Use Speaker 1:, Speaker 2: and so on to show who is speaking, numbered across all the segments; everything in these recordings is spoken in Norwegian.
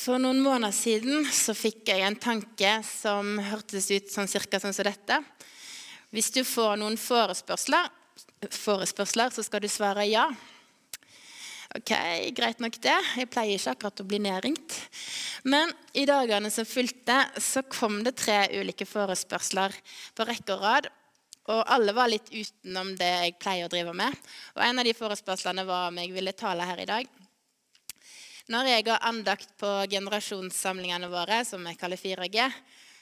Speaker 1: For noen måneder siden så fikk jeg en tanke som hørtes ut sånn cirka sånn som dette. Hvis du får noen forespørsler, forespørsler, så skal du svare ja. Ok, greit nok det. Jeg pleier ikke akkurat å bli nedringt. Men i dagene som fulgte, så kom det tre ulike forespørsler på rekke og rad. Og alle var litt utenom det jeg pleier å drive med. Og en av de forespørslene var om jeg ville tale her i dag. Når jeg har andakt på generasjonssamlingene våre, som jeg kaller 4G,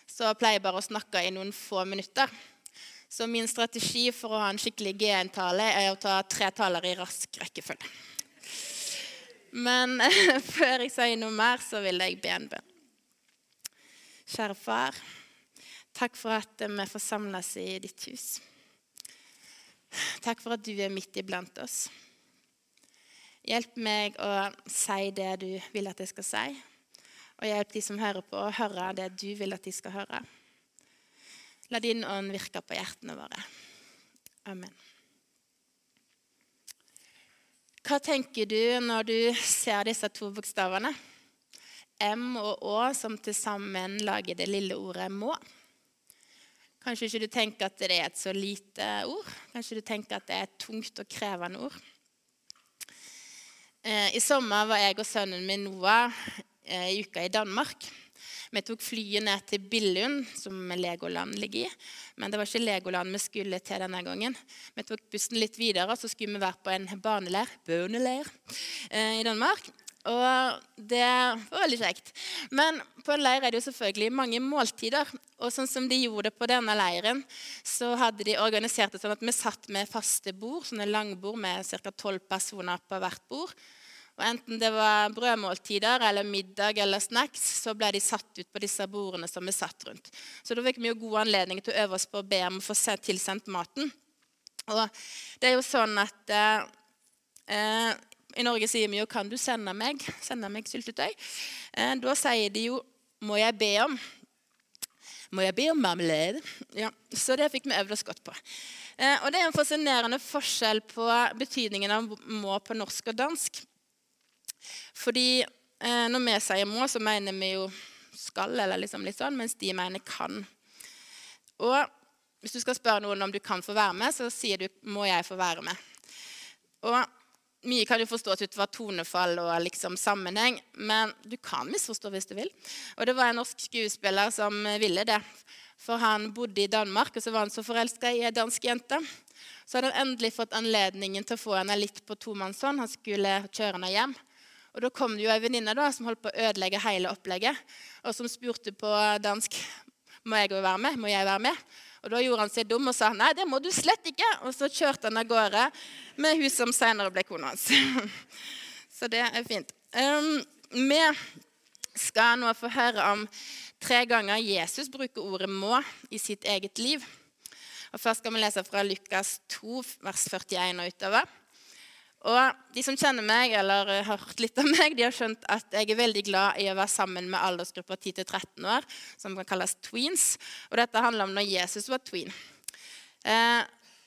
Speaker 1: så pleier jeg bare å snakke i noen få minutter. Så min strategi for å ha en skikkelig G1-tale er å ta tre taler i rask rekkefølge. Men før jeg sier noe mer, så vil jeg be en bønn. Kjære far, takk for at vi får samles i ditt hus. Takk for at du er midt iblant oss. Hjelp meg å si det du vil at jeg skal si. Og hjelp de som hører på, å høre det du vil at de skal høre. La din ånd virke på hjertene våre. Amen. Hva tenker du når du ser disse to bokstavene? M og Å som til sammen lager det lille ordet 'må'. Kanskje ikke du tenker at det er et så lite ord. Kanskje du tenker at det er et tungt og krevende ord. Eh, I sommer var jeg og sønnen min Noah eh, i uka i Danmark. Vi tok flyet ned til Billund, som Legoland ligger i. Men det var ikke Legoland vi skulle til denne gangen. Vi tok bussen litt videre, og så skulle vi være på en barneleir, bøneleir eh, i Danmark. Og det var veldig kjekt. Men på en leir er det jo selvfølgelig mange måltider. Og sånn som de gjorde det på denne leiren, så hadde de organisert det sånn at vi satt med faste bord, sånne langbord med ca. tolv personer på hvert bord. Og Enten det var brødmåltider eller middag eller snacks, så ble de satt ut på disse bordene som vi satt rundt. Så da fikk vi jo god anledning til å øve oss på å be om å få tilsendt maten. Og det er jo sånn at eh, eh i Norge sier vi jo 'Kan du sende meg, sende meg syltetøy?' Eh, da sier de jo 'Må jeg be om?' Må jeg be om marmelade? Ja, så det fikk vi øvd oss godt på. Eh, og det er en fascinerende forskjell på betydningen av 'må' på norsk og dansk. Fordi eh, når vi sier 'må', så mener vi jo 'skal', eller liksom litt sånn, mens de mener 'kan'. Og hvis du skal spørre noen om du kan få være med, så sier du 'må jeg få være med'. Og mye kan jo forstås ut fra tonefall og liksom sammenheng, men du kan misforstå hvis du vil. Og det var en norsk skuespiller som ville det. For han bodde i Danmark, og så var han så forelska i ei dansk jente. Så hadde han endelig fått anledningen til å få henne litt på tomannshånd. Han skulle kjøre henne hjem. Og Da kom det jo ei venninne som holdt på å ødelegge hele opplegget, og som spurte på dansk må jeg være med. Må jeg være med? Og Da gjorde han seg dum og sa nei, det må du slett ikke. Og så kjørte han av gårde med hun som senere ble kona hans. så det er fint. Um, vi skal nå få høre om tre ganger Jesus bruker ordet 'må' i sitt eget liv. Og Først skal vi lese fra Lukas 2, vers 41 og utover. Og De som kjenner meg eller har hørt litt av meg, de har skjønt at jeg er veldig glad i å være sammen med aldersgruppa 10-13 år, som kan kalles tweens. Og Dette handler om når Jesus var tween. Eh,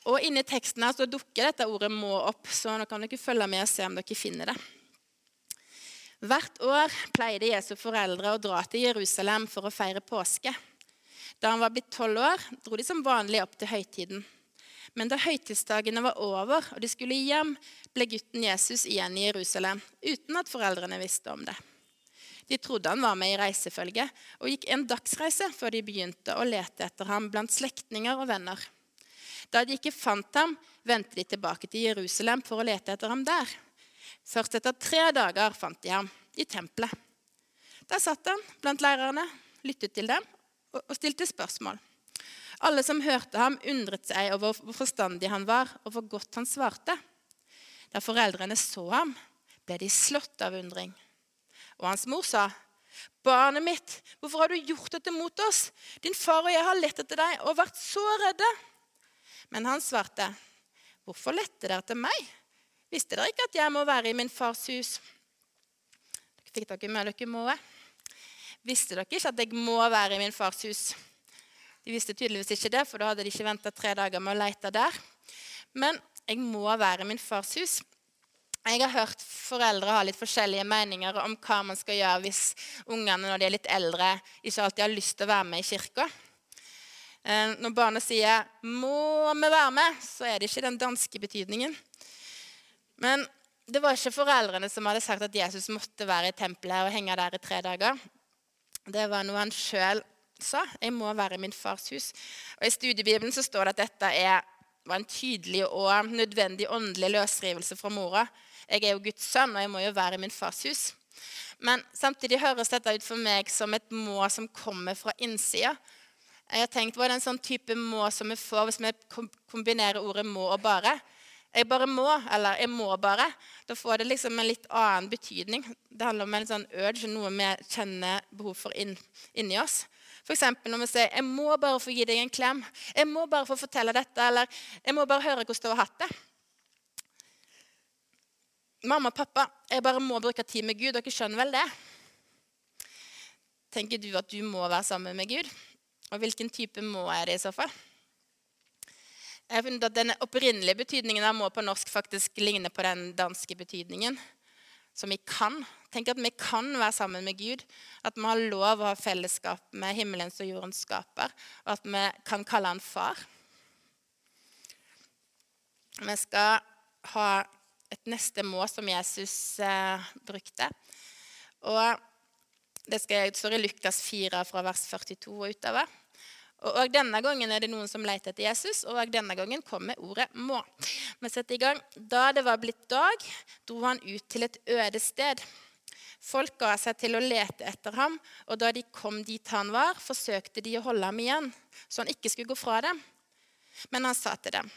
Speaker 1: og Inni teksten her så dukker dette ordet 'må' opp, så nå kan dere følge med og se om dere finner det. Hvert år pleide Jesu foreldre å dra til Jerusalem for å feire påske. Da han var blitt tolv år, dro de som vanlig opp til høytiden. Men da høytidsdagene var over og de skulle hjem, ble gutten Jesus igjen i Jerusalem uten at foreldrene visste om det. De trodde han var med i reisefølge og gikk en dagsreise før de begynte å lete etter ham blant slektninger og venner. Da de ikke fant ham, vendte de tilbake til Jerusalem for å lete etter ham der. Først etter tre dager fant de ham i tempelet. Der satt han blant lærerne, lyttet til dem og stilte spørsmål. Alle som hørte ham, undret seg over hvor forstandig han var, og hvor godt han svarte. Da foreldrene så ham, ble de slått av undring. Og hans mor sa, 'Barnet mitt, hvorfor har du gjort dette mot oss?' 'Din far og jeg har lett etter deg og vært så redde.' Men han svarte, 'Hvorfor lette dere etter meg? Visste dere ikke at jeg må være i min fars hus?' Dere Fikk dere med dere må? Visste dere ikke at jeg må være i min fars hus? De visste tydeligvis ikke det, for da hadde de ikke venta tre dager med å lete der. Men jeg må være i min fars hus. Jeg har hørt foreldre ha litt forskjellige meninger om hva man skal gjøre hvis ungene når de er litt eldre, ikke alltid har lyst til å være med i kirka. Eh, når barnet sier 'må vi være med', så er det ikke den danske betydningen. Men det var ikke foreldrene som hadde sagt at Jesus måtte være i tempelet og henge der i tre dager. Det var noe han sjøl sa. 'Jeg må være i min fars hus'. Og I studiebibelen så står det at dette er, var en tydelig og nødvendig åndelig løsrivelse fra mora. Jeg er jo Guds sønn, og jeg må jo være i min fars hus. Men samtidig høres dette ut for meg som et må som kommer fra innsida. Jeg har tenkt, Hva det en sånn type må som vi får hvis vi kombinerer ordet må og bare? Jeg bare må, eller jeg må bare. Da får det liksom en litt annen betydning. Det handler om en sånn urge, noe vi kjenner behov for inn, inni oss. F.eks. når vi sier 'Jeg må bare få gi deg en klem'. 'Jeg må bare få fortelle dette', eller 'Jeg må bare høre hvordan du har hatt det'. Mamma og pappa, jeg bare må bruke tid med Gud. Dere skjønner vel det? Tenker du at du må være sammen med Gud? Og hvilken type må er det i så fall? Jeg har funnet at Den opprinnelige betydningen av 'må' på norsk faktisk ligner på den danske betydningen. Som vi kan. Tenk at vi kan være sammen med Gud. At vi har lov å ha fellesskap med himmelens og jordens skaper. Og at vi kan kalle han far. Vi skal ha et neste må som Jesus eh, brukte. Og det skal, står i Lukas 4 fra vers 42 og utover. Og denne gangen er det noen som leter etter Jesus, og denne gangen kommer ordet 'må'. Vi setter i gang. Da det var blitt dag, dro han ut til et øde sted. Folk ga seg til å lete etter ham, og da de kom dit han var, forsøkte de å holde ham igjen, så han ikke skulle gå fra dem. Men han sa til dem,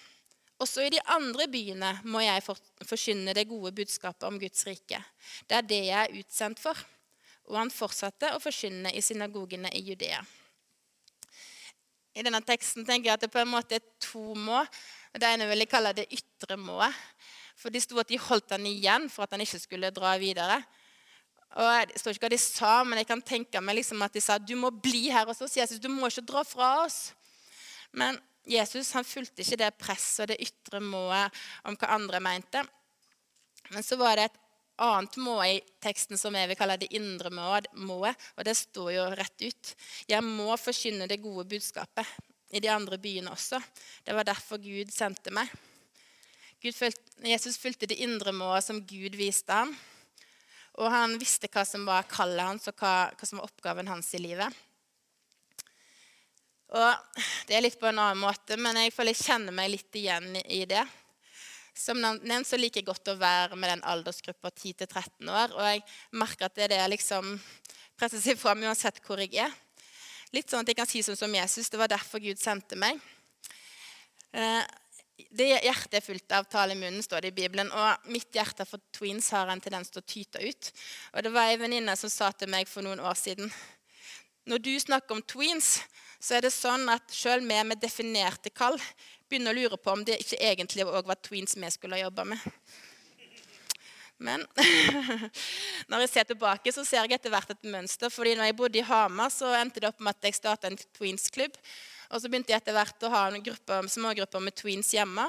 Speaker 1: også i de andre byene må jeg forkynne det gode budskapet om Guds rike. Det er det jeg er utsendt for. Og han fortsatte å forkynne i synagogene i Judea i denne teksten tenker jeg at det på en måte er to må. Det ene vil jeg kalle det ytre må. For de sto at de holdt han igjen for at han ikke skulle dra videre. Og Det står ikke hva de sa, men jeg kan tenke meg liksom at de sa du må bli her hos oss. Jesus, du må ikke dra fra oss. Men Jesus han fulgte ikke det presset og det ytre må-et om hva andre mente. Men så var det et annet må i teksten som jeg vil kalle det indre må-et, og det står jo rett ut. Jeg må forkynne det gode budskapet i de andre byene også. Det var derfor Gud sendte meg. Gud følte, Jesus fulgte det indre må-et som Gud viste ham. Og han visste hva som var kallet hans, og hva, hva som var oppgaven hans i livet. Og Det er litt på en annen måte, men jeg føler jeg kjenner meg litt igjen i det. Som nevnt så liker jeg godt å være med den aldersgruppa 10-13 år. Og jeg merker at det er det jeg liksom presser seg fram uansett hvor jeg er. Litt sånn at jeg kan si som, som Jesus. Det var derfor Gud sendte meg. Eh, det hjertet er fullt av tale i munnen, står det i Bibelen. Og mitt hjerte for tweens har en tendens til å tyte ut. Og det var ei venninne som sa til meg for noen år siden Når du snakker om tweens, så er det sånn at sjøl vi med definerte kall begynner å lure på om det ikke egentlig òg var tweens vi skulle ha jobba med. Men når jeg ser tilbake, så ser jeg etter hvert et mønster. fordi når jeg bodde i Hamar, så endte det opp med at jeg starta en tweens-klubb. Og så begynte jeg etter hvert å ha grupper, smågrupper med tweens hjemme.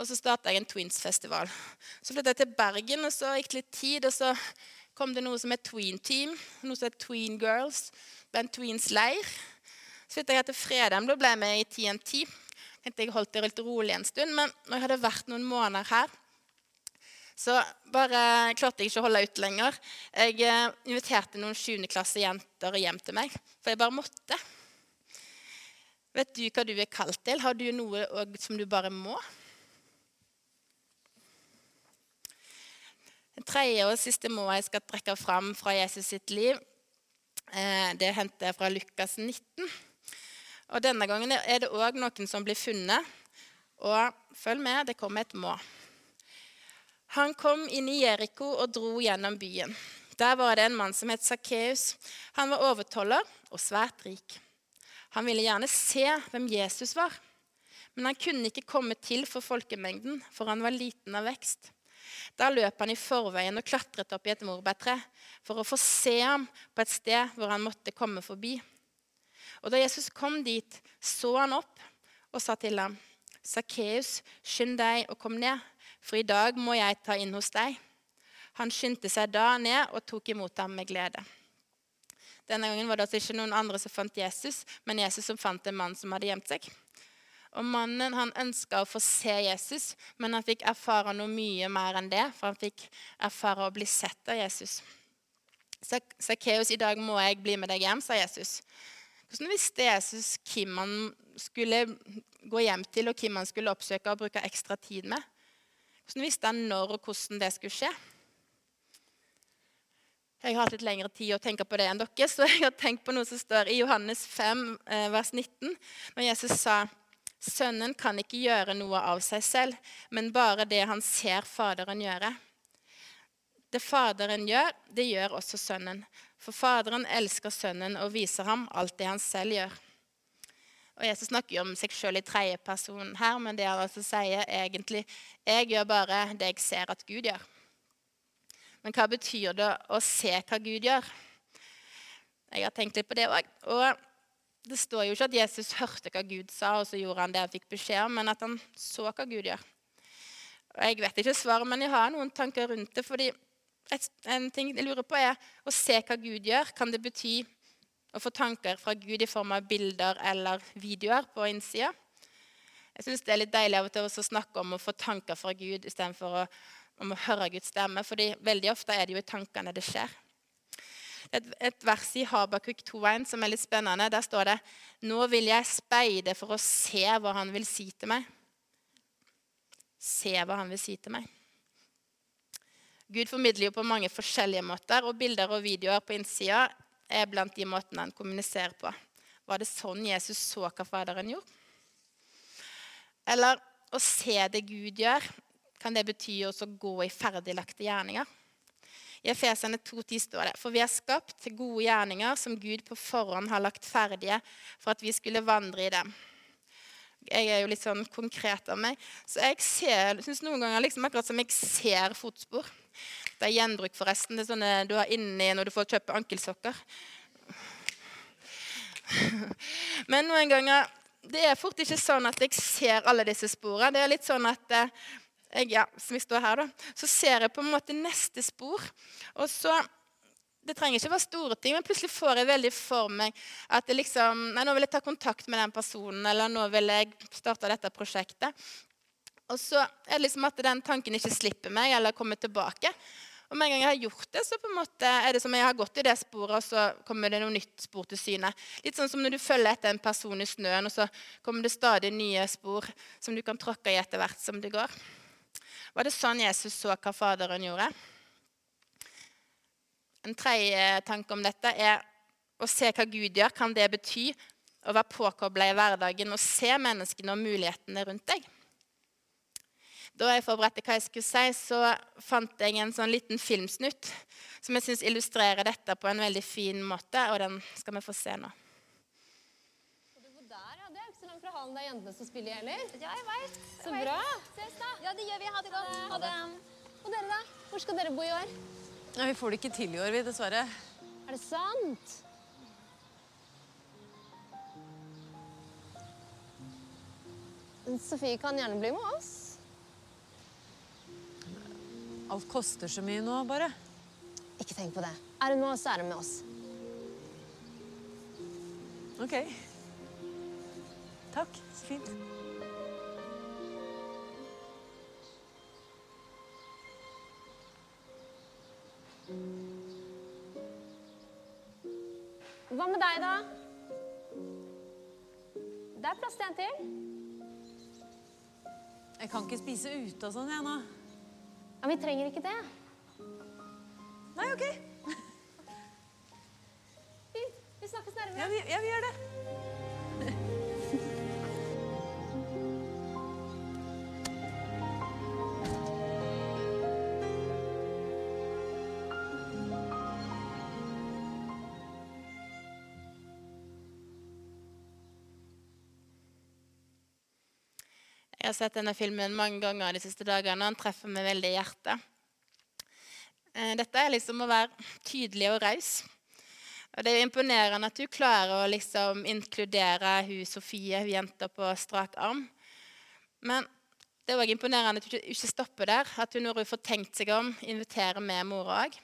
Speaker 1: Og så starta jeg en tweens-festival. Så flytta jeg til Bergen, og så gikk det litt tid. Og så kom det noe som het Tween Team, noe som het Tween Girls. Det ble en tweens-leir. Så flytta jeg til Fredheim. Da ble jeg med i TNT tenkte jeg holdt det litt rolig en stund. Men når jeg hadde vært noen måneder her, så bare klarte jeg ikke å holde ut lenger. Jeg eh, inviterte noen 7. jenter hjem til meg, for jeg bare måtte. Vet du hva du er kalt til? Har du noe som du bare må? Det tredje og siste må jeg skal trekke fram fra Jesus sitt liv, eh, det henter jeg fra Lukas 19. Og denne gangen er det òg noen som blir funnet. Og følg med, det kommer et må. Han kom inn i Jeriko og dro gjennom byen. Der var det en mann som het Sakkeus. Han var overtoller og svært rik. Han ville gjerne se hvem Jesus var, men han kunne ikke komme til for folkemengden, for han var liten av vekst. Da løp han i forveien og klatret opp i et morbærtre for å få se ham på et sted hvor han måtte komme forbi. Og da Jesus kom dit, så han opp og sa til ham, 'Sakkeus, skynd deg og kom ned, for i dag må jeg ta inn hos deg.' Han skyndte seg da ned og tok imot ham med glede. Denne gangen var det altså ikke noen andre som fant Jesus, men Jesus som fant en mann som hadde gjemt seg. Og Mannen han ønska å få se Jesus, men han fikk erfare noe mye mer enn det. For han fikk erfare å bli sett av Jesus. Sakkeus, i dag må jeg bli med deg hjem, sa Jesus. Hvordan visste Jesus hvem han skulle gå hjem til, og hvem han skulle oppsøke og bruke ekstra tid med? Hvordan visste han når og hvordan det skulle skje? Jeg har hatt litt lengre tid å tenke på det enn dere, så jeg har tenkt på noe som står i Johannes 5, eh, vers 19, når Jesus sa Sønnen kan ikke gjøre noe av seg selv, men bare det han ser Faderen gjøre. Det Faderen gjør, det gjør også Sønnen. For Faderen elsker Sønnen og viser ham alt det han selv gjør. Og Jesus snakker jo om seg sjøl i tredje person her, men det han altså sier egentlig Jeg gjør bare det jeg ser at Gud gjør. Men hva betyr det å se hva Gud gjør? Jeg har tenkt litt på det òg. Det står jo ikke at Jesus hørte hva Gud sa, og så gjorde han det han fikk beskjed om, men at han så hva Gud gjør. Og jeg vet ikke svaret, men jeg har noen tanker rundt det. fordi en ting jeg lurer på er, Å se hva Gud gjør, kan det bety å få tanker fra Gud i form av bilder eller videoer på innsida? Jeg syns det er litt deilig av og til å snakke om å få tanker fra Gud istedenfor om å høre Guds stemme. fordi veldig ofte er det jo i tankene det skjer et, et vers i Habakuk 2.1 som er litt spennende. Der står det Nå vil jeg speide for å se hva han vil si til meg. Se hva han vil si til meg. Gud formidler jo på mange forskjellige måter, og bilder og videoer på innsida er blant de måtene han kommuniserer på. Var det sånn Jesus så hva Faderen gjorde? Eller å se det Gud gjør, kan det bety også å gå i ferdiglagte gjerninger? I Efesene 2,10 står det For vi er skapt til gode gjerninger som Gud på forhånd har lagt ferdige for at vi skulle vandre i dem. Jeg er jo litt sånn konkret av meg, så jeg syns noen ganger liksom akkurat som jeg ser fotspor. Det er gjenbruk, forresten. Det er sånne du har inni når du får kjøpe ankelsokker. Men noen ganger det er fort ikke sånn at jeg ser alle disse sporene. Det er litt sånn at eh, jeg, ja, som jeg står her, da, så ser jeg på en måte neste spor. Og så Det trenger ikke være store ting, men plutselig får jeg veldig for meg at liksom, nei, nå vil jeg ta kontakt med den personen, eller nå vil jeg starte dette prosjektet. Og så er det liksom at den tanken ikke slipper meg eller kommer tilbake. Og med en gang jeg har gjort det, så på en måte er det som jeg har gått i det sporet, og så kommer det noe nytt spor til syne. Litt sånn som når du følger etter en person i snøen, og så kommer det stadig nye spor som du kan tråkke i etter hvert som det går. Var det sånn Jesus så hva Faderen gjorde? En tredje tanke om dette er å se hva Gud gjør. Kan det bety å være påkobla i hverdagen og se menneskene og mulighetene rundt deg? Da jeg forberedte hva jeg skulle si, så fant jeg en sånn liten filmsnutt som jeg syns illustrerer dette på en veldig fin måte, og den skal vi få se nå.
Speaker 2: det er jentene som spiller heller.
Speaker 3: Ja, jeg veit.
Speaker 2: Så bra.
Speaker 3: Ses da. Ja, det gjør vi. Ha det godt. Ha det.
Speaker 2: Og dere, da? Hvor skal dere bo i år?
Speaker 4: Ja, Vi får det ikke til i år, vi, dessverre.
Speaker 2: Er det sant? Sofie kan gjerne bli med oss.
Speaker 4: Alt koster så mye nå, bare.
Speaker 2: Ikke tenk på det. Er hun med oss, så er hun med oss.
Speaker 4: OK. Takk. Så fint.
Speaker 2: Hva med deg, da? Det er plass til en til.
Speaker 4: Jeg kan ikke spise ute og sånn, jeg nå.
Speaker 2: Ja, Vi trenger ikke det.
Speaker 4: Nei, OK.
Speaker 2: Fint. Vi snakkes nærmere.
Speaker 4: Ja, vi, ja, vi gjør det.
Speaker 1: Har sett denne filmen mange ganger de siste dagene, og han treffer meg veldig i hjertet. Eh, dette er liksom å være tydelig og raus. Og det er imponerende at du klarer å liksom inkludere hun Sofie, hun jenta på strak arm. Men Det er også imponerende at hun ikke- stopper der. At hun når hun får tenkt seg om, inviterer med mora òg.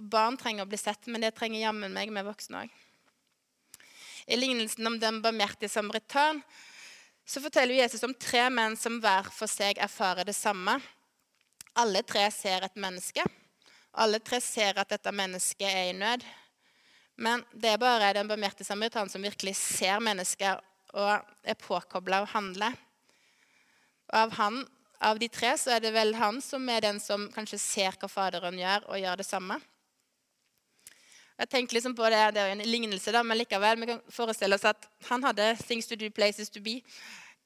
Speaker 1: Barn trenger å bli sett, men det trenger jammen meg med voksne òg. I lignelsen om den barmhjertige samaritan så forteller Jesus om tre menn som hver for seg erfarer det samme. Alle tre ser et menneske. Alle tre ser at dette mennesket er i nød. Men det er bare den barmhjertige samaritan som virkelig ser mennesker og er påkobla og handler. Av, han, av de tre så er det vel han som er den som kanskje ser hva Faderen gjør, og gjør det samme. Jeg tenker liksom på det, det er en lignelse, da, men likevel, vi kan forestille oss at han hadde 'things to do, places to be'.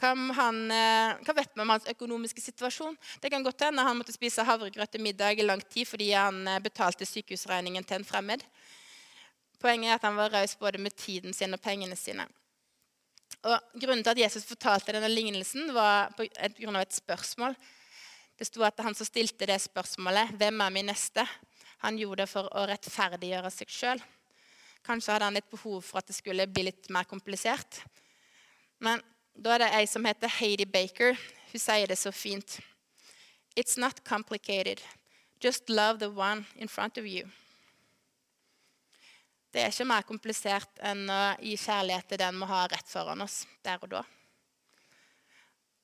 Speaker 1: Hva, han, eh, hva vet vi om hans økonomiske situasjon? Det kan godt hende han måtte spise havregrøt til middag i lang tid fordi han eh, betalte sykehusregningen til en fremmed. Poenget er at han var raus både med tiden sin og pengene sine. Og Grunnen til at Jesus fortalte denne lignelsen, var på grunn av et spørsmål. Det sto at han som stilte det spørsmålet, 'Hvem er min neste?' Han gjorde det for å rettferdiggjøre seg sjøl. Kanskje hadde han litt behov for at det skulle bli litt mer komplisert. Men da er det ei som heter Heidi Baker. Hun sier det så fint. It's not complicated. Just love the one in front of you. Det er ikke mer komplisert enn å gi kjærlighet til den vi har rett foran oss der og da.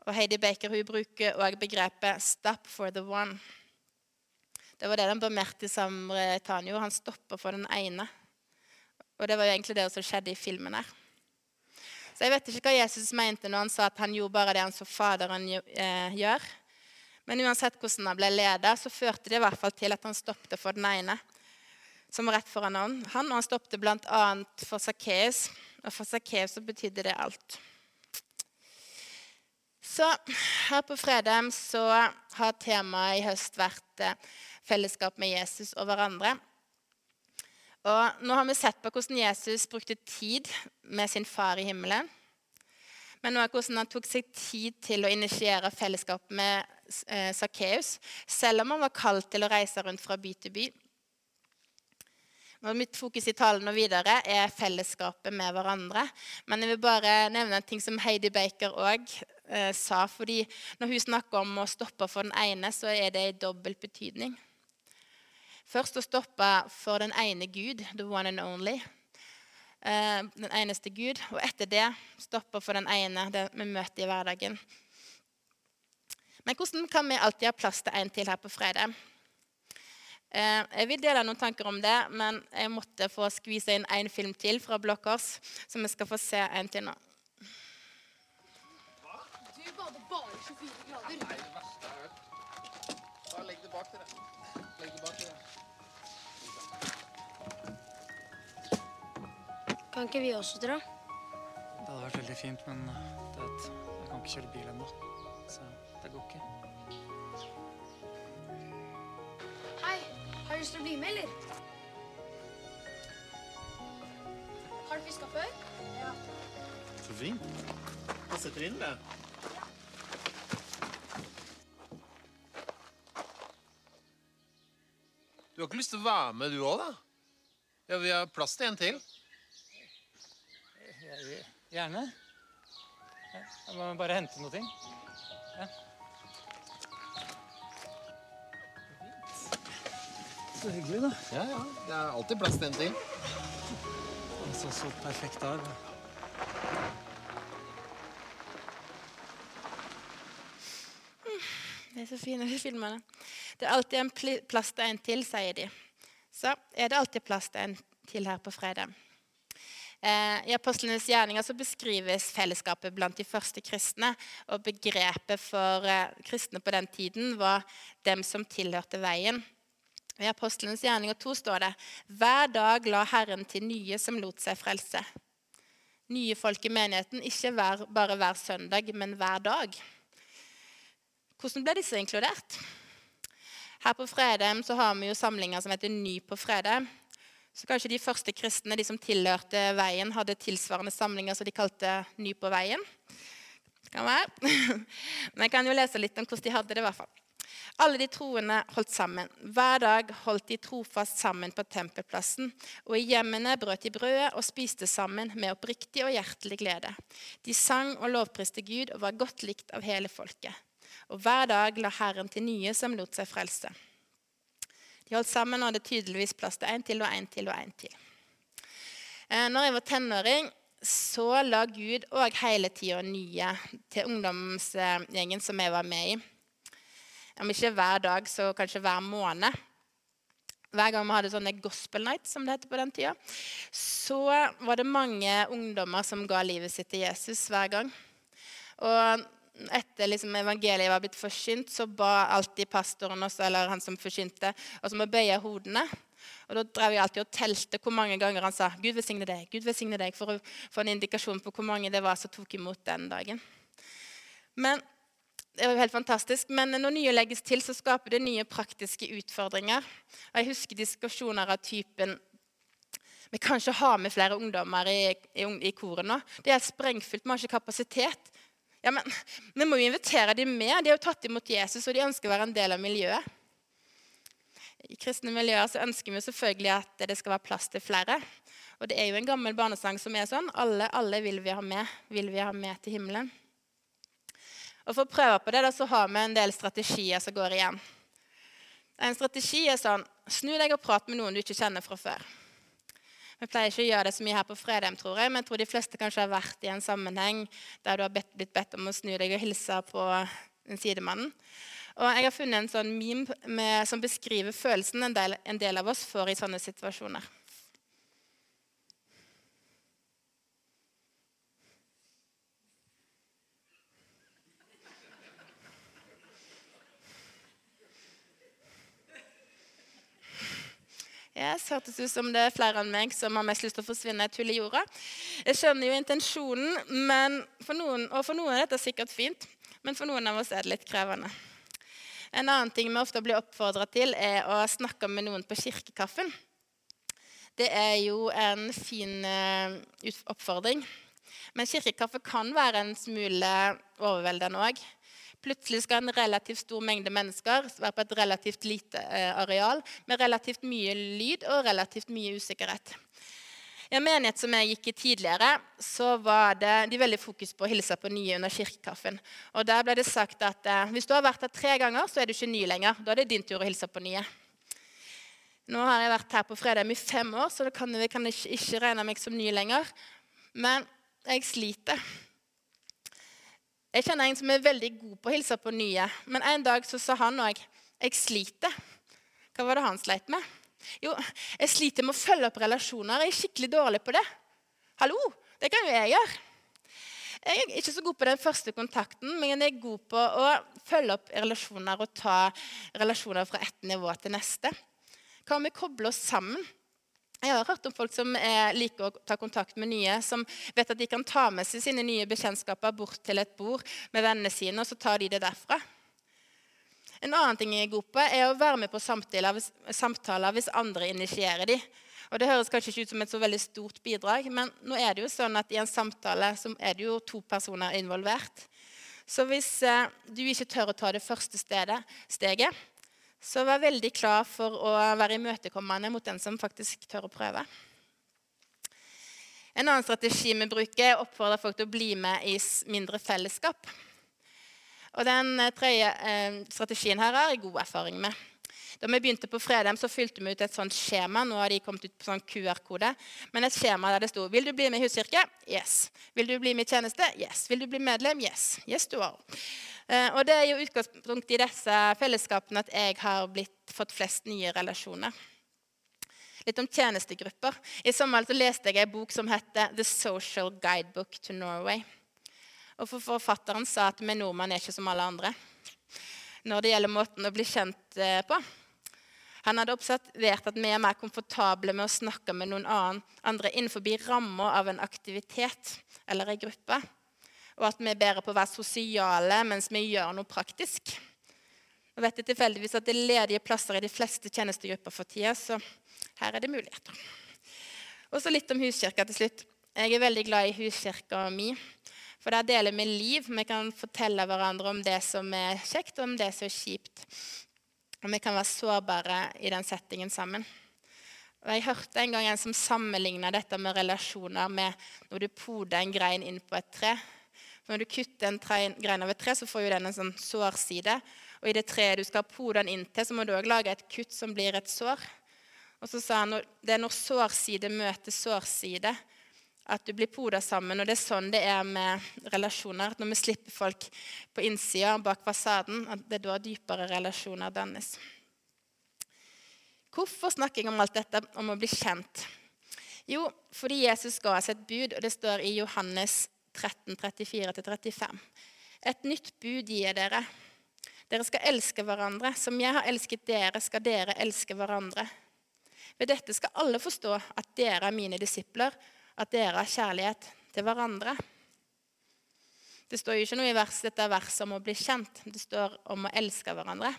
Speaker 1: Og Heidi Baker hun bruker òg begrepet 'stop for the one'. Det var det den barmhjertige samaritan gjorde. Han stopper for den ene. Og det var jo egentlig det som skjedde i filmen her. Så jeg vet ikke hva Jesus mente når han sa at han gjorde bare det han så Faderen eh, gjør. Men uansett hvordan han ble ledet, så førte det i hvert fall til at han stoppet for den ene som var rett foran han. Han, og han stoppet bl.a. for Sakkeus. Og for Sakkeus så betydde det alt. Så her på Fredheim så har temaet i høst vært eh, fellesskap med Jesus og hverandre. Og nå har vi sett på hvordan Jesus brukte tid med sin far i himmelen. Men også hvordan han tok seg tid til å initiere fellesskap med eh, Sakkeus, selv om han var kalt til å reise rundt fra by til by. Og mitt fokus i talen og videre er fellesskapet med hverandre. Men jeg vil bare nevne en ting som Heidi Baker òg eh, sa. fordi når hun snakker om å stoppe for den ene, så er det i dobbelt betydning. Først å stoppe for den ene Gud, the one and only. Eh, den eneste Gud. Og etter det stoppe for den ene det vi møter i hverdagen. Men hvordan kan vi alltid ha plass til en til her på fredag? Eh, jeg vil dele noen tanker om det, men jeg måtte få skvise inn én film til fra Blokkors, så vi skal få se en til nå.
Speaker 3: Du bader bare 24 grader.
Speaker 5: Da legg det bak dere. Legg det bak dere.
Speaker 6: Kan ikke vi også dra?
Speaker 7: Det hadde vært veldig fint, men du vet, jeg kan ikke kjøre bil ennå. Så det går ikke.
Speaker 6: Hei, har du lyst til å bli med, eller? Har du fiska før?
Speaker 5: Så fint. Jeg setter inn det. Du har ikke lyst til å være med, du òg, da? Ja, Vi har plass til en til.
Speaker 7: Gjerne. Ja, Jeg må bare hente noe ting. Ja. Så hyggelig, da.
Speaker 5: Ja, ja. Det er alltid plass til en til.
Speaker 7: Så, så perfekt dag.
Speaker 1: Det er så fine de filmene. Det er alltid en plass til en til, sier de. Så er det alltid plass til en til her på fredag. Eh, I apostlenes gjerninger beskrives fellesskapet blant de første kristne. Og begrepet for eh, kristne på den tiden var dem som tilhørte veien. I apostlenes gjerninger 2 står det hver dag la Herren til nye som lot seg frelse. Nye folk i menigheten, ikke bare hver søndag, men hver dag. Hvordan ble disse inkludert? Her på Fredheim har vi jo samlinger som heter Ny på Fredheim. Så kanskje de første kristne, de som tilhørte veien, hadde tilsvarende samlinger som de kalte Ny på veien. Det kan være. Men jeg kan jo lese litt om hvordan de hadde det. i hvert fall. Alle de troende holdt sammen. Hver dag holdt de trofast sammen på tempelplassen, og i hjemmene brøt de brødet og spiste sammen med oppriktig og hjertelig glede. De sang og lovpriste Gud og var godt likt av hele folket. Og hver dag la Herren til nye som lot seg frelse. De holdt sammen og hadde tydeligvis plass til én til og én til og én til. Eh, når jeg var tenåring, så la Gud òg hele tida nye til ungdomsgjengen som jeg var med i. Om ikke hver dag, så kanskje hver måned. Hver gang vi hadde sånne gospel night, som det heter på den tida, så var det mange ungdommer som ga livet sitt til Jesus hver gang. Og etter liksom evangeliet var blitt forsynt, så ba alltid pastoren også, eller han som forsynte, oss om å bøye hodene. Og Da drev jeg alltid og telte hvor mange ganger han sa 'Gud velsigne deg', Gud velsigne deg, for å få en indikasjon på hvor mange det var som tok imot den dagen. Men det var jo helt fantastisk. Men når nye legges til, så skaper det nye praktiske utfordringer. Og Jeg husker diskusjoner av typen Vi kan ikke ha med flere ungdommer i, i, i koret nå. Det er sprengfullt, vi har ikke kapasitet. Ja, men Vi må jo invitere dem med. De har jo tatt imot Jesus, og de ønsker å være en del av miljøet. I kristne miljøer så ønsker vi selvfølgelig at det skal være plass til flere. Og det er jo en gammel barnesang som er sånn. Alle, alle vil vi ha med. Vil vi ha med til himmelen. Og For å prøve på det da, så har vi en del strategier som går igjen. En strategi er sånn Snu deg og prat med noen du ikke kjenner fra før. Vi pleier ikke å gjøre det så mye her på Fredheim, tror jeg, men jeg tror de fleste kanskje har vært i en sammenheng der du har bedt, blitt bedt om å snu deg og hilse på den sidemannen. Og jeg har funnet en sånn meme med, som beskriver følelsen en del, en del av oss får i sånne situasjoner. Yes, hørtes ut som det er flere enn meg som har mest lyst til å forsvinne et hull i jorda. Jeg skjønner jo intensjonen, for noen, og for noen er dette sikkert fint. Men for noen av oss er det litt krevende. En annen ting vi ofte blir oppfordra til, er å snakke med noen på kirkekaffen. Det er jo en fin uh, oppfordring. Men kirkekaffe kan være en smule overveldende òg. Plutselig skal en relativt stor mengde mennesker være på et relativt lite eh, areal med relativt mye lyd og relativt mye usikkerhet. I en menighet som jeg gikk i tidligere, så var det de veldig fokus på å hilse på nye under kirkekaffen. Og Der ble det sagt at eh, hvis du har vært her tre ganger, så er du ikke ny lenger. Da er det din tur å hilse på nye. Nå har jeg vært her på Fredheim i fem år, så da kan jeg kan ikke, ikke regne meg som ny lenger. Men jeg sliter. Jeg kjenner en som er veldig god på å hilse på nye. Men en dag så sa han òg 'Jeg sliter'. Hva var det han sleit med? Jo, jeg sliter med å følge opp relasjoner. Jeg er skikkelig dårlig på det. Hallo, det kan jo jeg gjøre. Jeg er ikke så god på den første kontakten, men jeg er god på å følge opp relasjoner og ta relasjoner fra ett nivå til neste. Hva om vi kobler oss sammen? Jeg har hørt om folk som liker å ta kontakt med nye, som vet at de kan ta med seg sine nye bekjentskaper bort til et bord med vennene sine, og så tar de det derfra. En annen ting jeg er god på, er å være med på samtaler hvis andre initierer de. Og Det høres kanskje ikke ut som et så veldig stort bidrag, men nå er det jo sånn at i en samtale så er det jo to personer involvert. Så hvis eh, du ikke tør å ta det første stedet, steget, så vær veldig klar for å være imøtekommende mot den som faktisk tør å prøve. En annen strategi vi bruker, er å oppfordre folk til å bli med i mindre fellesskap. Og Den eh, tredje eh, strategien her har jeg god erfaring med. Da vi begynte på Fredheim, så fylte vi ut et sånt skjema. Nå har de kommet ut på sånn QR-kode. Men et skjema der det sto 'Vil du bli med i huskirke?' Yes. 'Vil du bli med i tjeneste?' Yes. 'Vil du bli medlem?' Yes. Yes, du har. Eh, og det er jo utgangspunktet i disse fellesskapene at jeg har blitt, fått flest nye relasjoner. Litt om tjenestegrupper. I sommer leste jeg en bok som heter 'The Social Guidebook to Norway'. Og for Forfatteren sa at vi nordmenn er ikke som alle andre når det gjelder måten å bli kjent eh, på. Han hadde observert at vi er mer komfortable med å snakke med noen andre innenfor ramma av en aktivitet eller en gruppe og at vi er bedre på å være sosiale mens vi gjør noe praktisk. Nå vet jeg tilfeldigvis at det er ledige plasser i de fleste tjenestegrupper for tida, så her er det muligheter. Og så litt om huskirka til slutt. Jeg er veldig glad i huskirka mi. For der deler vi liv. Vi kan fortelle hverandre om det som er kjekt, og om det som er kjipt. Og vi kan være sårbare i den settingen sammen. Og Jeg hørte en gang en som sammenligna dette med relasjoner med når du poder en grein inn på et tre. Når du kutter en grein av et tre, så får jo den en sånn sårside. Og i det treet du skal pode den inntil, så må du òg lage et kutt som blir et sår. Og så sa han det er når sårside møter sårside, at du blir poda sammen. Og det er sånn det er med relasjoner. at Når vi slipper folk på innsida, bak fasaden, at det er da dypere relasjoner dannes. Hvorfor snakker jeg om alt dette om å bli kjent? Jo, fordi Jesus ga oss et bud, og det står i Johannes 13, 34-35. Et nytt bud gir dere. Dere skal elske hverandre. Som jeg har elsket dere, skal dere elske hverandre. Ved dette skal alle forstå at dere er mine disipler, at dere har kjærlighet til hverandre. Det står jo ikke noe i vers, dette verset om å bli kjent. Det står om å elske hverandre.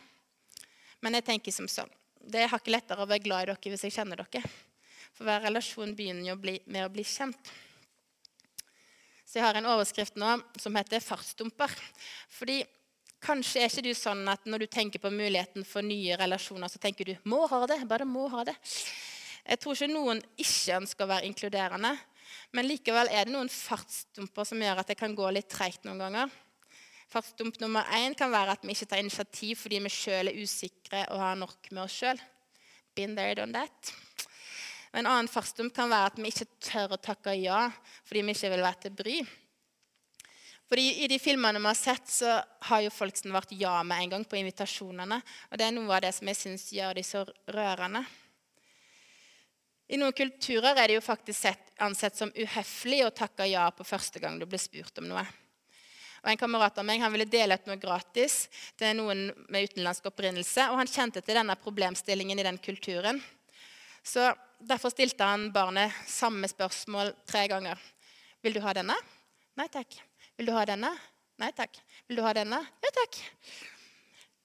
Speaker 1: Men jeg tenker som sånn. Det er hakket lettere å være glad i dere hvis jeg kjenner dere. For hver relasjon begynner jo med å bli kjent. Så jeg har en overskrift nå som heter 'fartsdumper'. Fordi kanskje er ikke du sånn at når du tenker på muligheten for nye relasjoner, så tenker du 'må ha det', bare må ha det. Jeg tror ikke noen ikke ønsker å være inkluderende. Men likevel er det noen fartsdumper som gjør at det kan gå litt treigt noen ganger. Fartsdump nummer én kan være at vi ikke tar initiativ fordi vi sjøl er usikre og har nok med oss sjøl. Been there, done that. En annen fartsdump kan være at vi ikke tør å takke ja fordi vi ikke vil være til bry. Fordi I de filmene vi har sett, så har jo folk svart ja med en gang på invitasjonene. Og det er noe av det som jeg syns gjør de så rørende. I noen kulturer er det jo faktisk sett, ansett som uhøflig å takke ja på første gang du blir spurt om noe. Og En kamerat av meg han ville dele ut noe gratis til noen med utenlandsk opprinnelse. Og han kjente til denne problemstillingen i den kulturen. Så Derfor stilte han barnet samme spørsmål tre ganger. 'Vil du ha denne?' 'Nei takk.' 'Vil du ha denne?' 'Nei takk.' 'Vil du ha denne?' 'Ja takk.'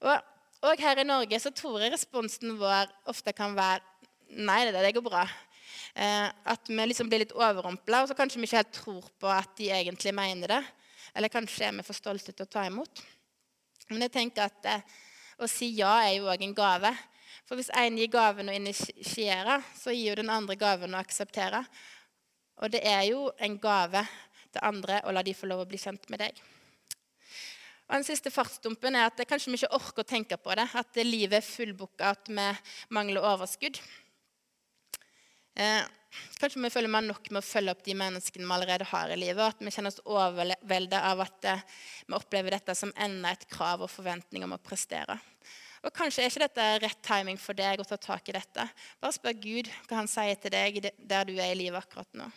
Speaker 1: Og, og her i Norge så tror jeg responsen vår ofte kan være 'Nei, det, det går bra'. Eh, at vi liksom blir litt overrumpla, og så kanskje vi ikke helt tror på at de egentlig mener det. Eller kanskje er vi for stolte til å ta imot. Men jeg tenker at eh, å si ja er jo òg en gave. For hvis én gir gaven å initiere, så gir jo den andre gaven å akseptere. Og det er jo en gave til andre å la de få lov å bli kjent med deg. Og Den siste fartsdumpen er at kanskje vi ikke orker å tenke på det. At livet er fullbooka, at vi mangler overskudd. Eh, kanskje vi føler har nok med å følge opp de menneskene vi allerede har i livet. At vi kjenner oss overveldet av at eh, vi opplever dette som enda et krav og forventning om å prestere. Og Kanskje er ikke dette rett timing for deg å ta tak i dette. Bare spør Gud hva han sier til deg der du er i livet akkurat nå.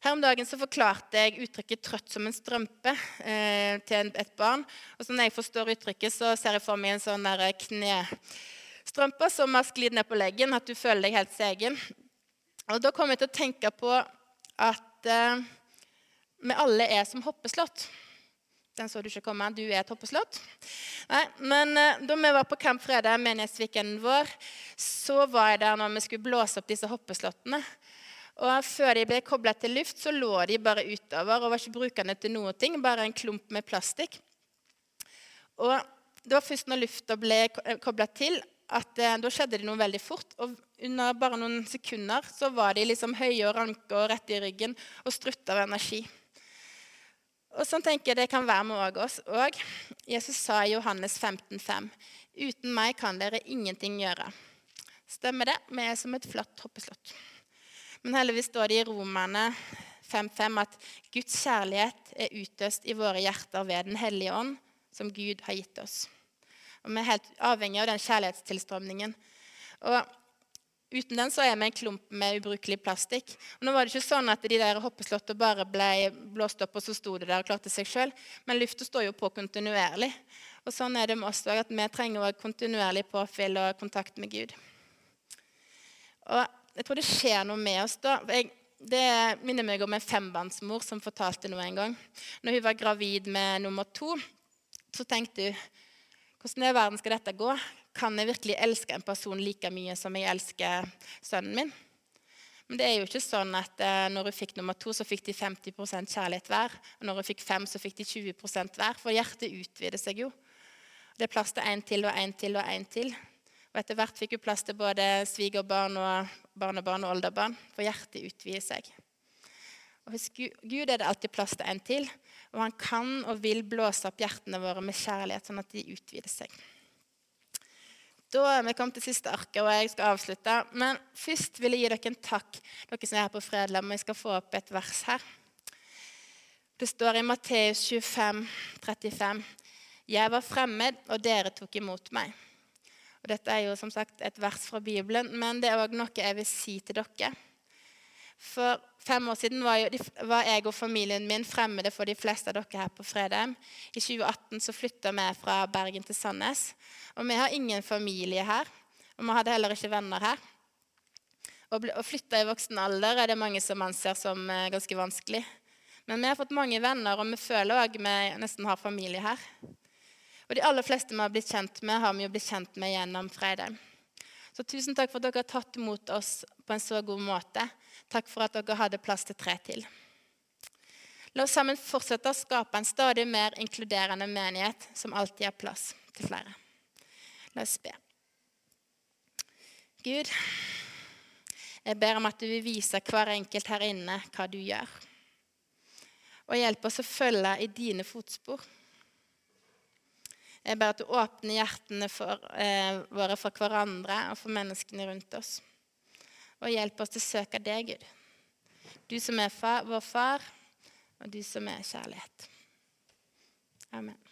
Speaker 1: Her om dagen så forklarte jeg uttrykket 'trøtt som en strømpe' eh, til et barn. Og Når jeg forstår uttrykket, så ser jeg for meg en sånn der knestrømpe som har sklidd ned på leggen, at du føler deg helt segen. Og Da kom jeg til å tenke på at eh, vi alle er som hoppeslott. Den så du ikke komme. Du er et hoppeslott. Nei, men eh, da vi var på Camp Fredag, menighetsweekenden vår, så var jeg der når vi skulle blåse opp disse hoppeslottene. Og Før de ble kobla til luft, så lå de bare utover og var ikke brukende til ting, bare en klump med plastikk. Og Det var først når lufta ble kobla til, at eh, da skjedde det noe veldig fort. Og under bare noen sekunder så var de liksom høye og ranke og rett i ryggen og strutta av energi. Og sånn tenker jeg det kan være med oss òg. Jesus sa i Johannes 15,5.: Uten meg kan dere ingenting gjøre. Stemmer det? Vi er som et flatt hoppeslott. Men heldigvis står det i Romerne 5,5 at Guds kjærlighet er utøst i våre hjerter ved Den hellige ånd, som Gud har gitt oss. Og Vi er helt avhengig av den kjærlighetstilstrømningen. Og Uten den så er vi en klump med ubrukelig plastikk. Og nå var det ikke sånn at de der hoppeslottene bare ble blåst opp, og så sto det der og klarte seg sjøl. Men lufta står jo på kontinuerlig. Og sånn er det med oss òg, at vi trenger kontinuerlig påfyll og kontakt med Gud. Og jeg tror det skjer noe med oss da. Jeg, det minner meg om en fembarnsmor som fortalte noe en gang. Når hun var gravid med nummer to, så tenkte hun hvordan i verden skal dette gå? Kan jeg virkelig elske en person like mye som jeg elsker sønnen min? Men det er jo ikke sånn at eh, når hun fikk nummer to, så fikk de 50 kjærlighet hver. Og når hun fikk fem, så fikk de 20% hver. For hjertet utvider seg jo. Det er plass til én til og én til og én til. Og etter hvert fikk hun plass til både svigerbarn og barnebarn og oldebarn, for hjertet utvider seg. Hos Gud er det alltid plass til en til, og han kan og vil blåse opp hjertene våre med kjærlighet, sånn at de utvider seg. Da er vi kommet til siste arket, og jeg skal avslutte. Men først vil jeg gi dere en takk, dere som er her på Fredlam. Jeg skal få opp et vers her. Det står i Matteus 25, 35. Jeg var fremmed, og dere tok imot meg. Og dette er jo som sagt et vers fra Bibelen, men det er òg noe jeg vil si til dere. For fem år siden var, jo, var, jeg og familien min fremmede for de fleste av dere her på Fredheim. I 2018 så flytta vi fra Bergen til Sandnes. Og vi har ingen familie her. Og vi hadde heller ikke venner her. Å flytte i voksen alder er det mange som anser som eh, ganske vanskelig. Men vi har fått mange venner, og vi føler òg vi nesten har familie her. Og de aller fleste vi har blitt kjent med, har vi jo blitt kjent med gjennom Fredheim. Så tusen takk for at dere har tatt imot oss på en så god måte. Takk for at dere hadde plass til tre til. La oss sammen fortsette å skape en stadig mer inkluderende menighet som alltid har plass til flere. La oss be. Gud, jeg ber om at du vil vise hver enkelt her inne hva du gjør. Og hjelp oss å følge i dine fotspor. Jeg ber at du åpner hjertene for, eh, våre for hverandre og for menneskene rundt oss. Og hjelp oss til å søke deg, Gud. Du som er far, vår far, og du som er kjærlighet. Amen.